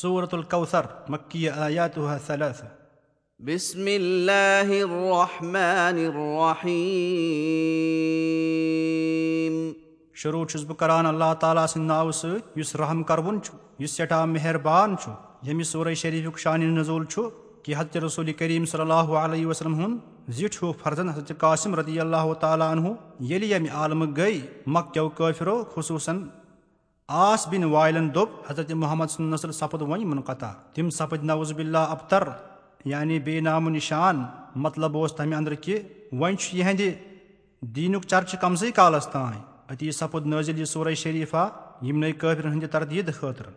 صوٗرت الکوثر مکی آیات ثلاث بسم الله الرحمن الرحيم شروٗع چھُس بہٕ کران اللہ تعالیٰ سٕنٛدِ ناوٕ سۭتۍ یُس رحم کروُن چھُ یُس سٮ۪ٹھاہ مہربان چھُ ییٚمہِ صوٗرے شریٖفُک شانہِ نظوٗل چھُ کہِ حضرت رسوٗل کریٖم صلی اللہُ علیہ وسلم ہُنٛد زِٹھ ہیوٗ فرزن حضرت قاسِم رضی اللہُ تعالیٰ ہُہ ییٚلہِ ییٚمہِ عالمہٕ گٔے مکیو قٲفرو خصوٗصن آس بِن وایلن دوٚپ حضرت محمد سُنٛد نسل سپُد وۄنۍ مُنقطع تِم سپٕدۍ نوز بِاللہ ابتر یعنی بے نامو نِشان مطلب اوس تمہِ انٛدرٕ کہِ وۄنۍ چھُ یِہنٛدِ دیٖنُک چرچہٕ کمسٕے کالس تانۍ أتی سپُد نٲزِل یہِ سورے شریٖفا یِمنٕے قٲبرن ہٕنٛدِ تردیٖد خٲطرٕ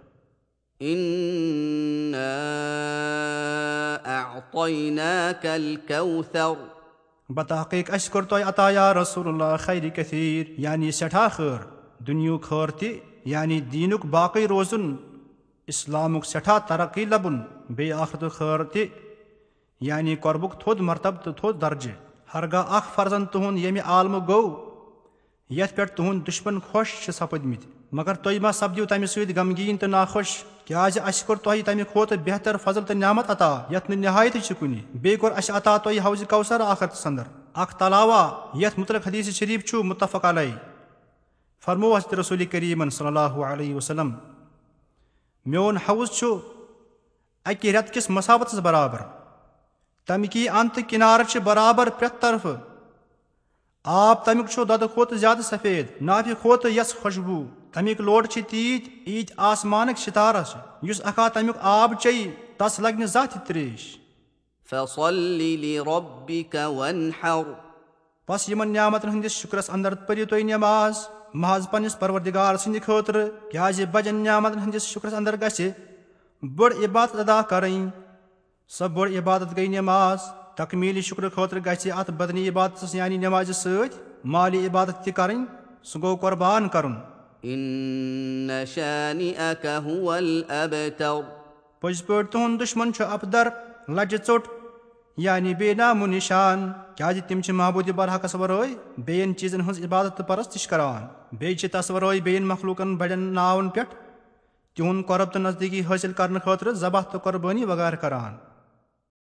بتحقیٖق اَسہِ کوٚر تۄہہِ عطایا رسول اللہ خیرِ کثیٖر یعنی سٮ۪ٹھاہ خٲر دُنیہُک خٲر تہِ یعنی دیٖنُک باقٕے روزُن اِسلامُک سٮ۪ٹھاہ ترقی لبُن بیٚیہِ آخرتُک خٲر تہِ یعنی قۄربُک تھوٚد مرتب تہٕ تھوٚد درجہِ ہرگاہ اکھ فرزن تُہُنٛد ییٚمہِ عالمہٕ گوٚو یتھ پٮ۪ٹھ تُہُنٛد دُشمن خۄش چھِ سپٕدمٕتۍ مگر تُہۍ ما سپدِو تمہِ سۭتۍ غمگیٖن تہٕ ناخۄش کیٛازِ اَسہِ کوٚر تۄہہِ تمہِ کھۄتہٕ بہتر فضل تہٕ نعمت عطا یتھ نہٕ نِہایت چھِ کُنہِ بیٚیہِ کوٚر اَسہِ عطا تۄہہِ حوضہِ کوثر آخرتس انٛدر اکھ تلاوا یتھ مُتعلق حدیٖث شریٖف چھُ مُتفق علی فرمو حضرت رسوٗل کریٖمن صلی اللہُ علیہ وسلم میون حوض چھُ اکہِ رٮ۪تہٕ کِس مساوتس برابر تمکی انتہٕ کِنارٕ چھِ برابر پرٛٮ۪تھ طرفہٕ آب تمیُک چھُ دۄدٕ کھۄتہٕ زیادٕ سفید نافہِ کھۄتہٕ یس خۄشبوٗ تمیِکۍ لوٹہٕ چھِ تیٖتۍ ییٖتۍ آسمانٕکۍ سِتارس یُس اکھا تمیُک آب چیٚیہِ تس لگہِ نہٕ زانٛہہ تہِ تریش بس یِمن نعمتن ہٕنٛدِس شُکرس انٛدر پٔرِو تُہۍ نٮ۪ماز محض پننِس پروردِگار سٕنٛدِ خٲطرٕ کیٛازِ بجن نعمتن ہٕنٛدِس شُکرس انٛدر گژھِ بٔڑ عبادت ادا کرٕنۍ سۄ بٔڑ عبادت گٔے نٮ۪ماز تکمیٖلی شُکرٕ خٲطرٕ گژھِ اتھ بدنی عبادتس یعنی نٮ۪مازِ سۭتۍ مالی عبادت تہِ کرٕنۍ سُہ گوٚو قۄربان کرُن پٔزۍ پٲٹھۍ تُہُنٛد دُشمن چھُ ابدر لجہِ ژوٚٹ یعنی بے نامو نِشان کیٛازِ تِم چھِ محبوٗدِ برحقس ورٲے بیٚین چیٖزن ہٕنٛز عبادت تہٕ پرست کران بیٚیہِ چھِ تس ورٲے بیٚین مخلوٗقن بڑٮ۪ن ناون پٮ۪ٹھ تِہُنٛد قۄرب تہٕ نزدیٖکی حٲصِل کرنہٕ خٲطرٕ ذبح تہٕ قۄربٲنی وغٲرٕ کران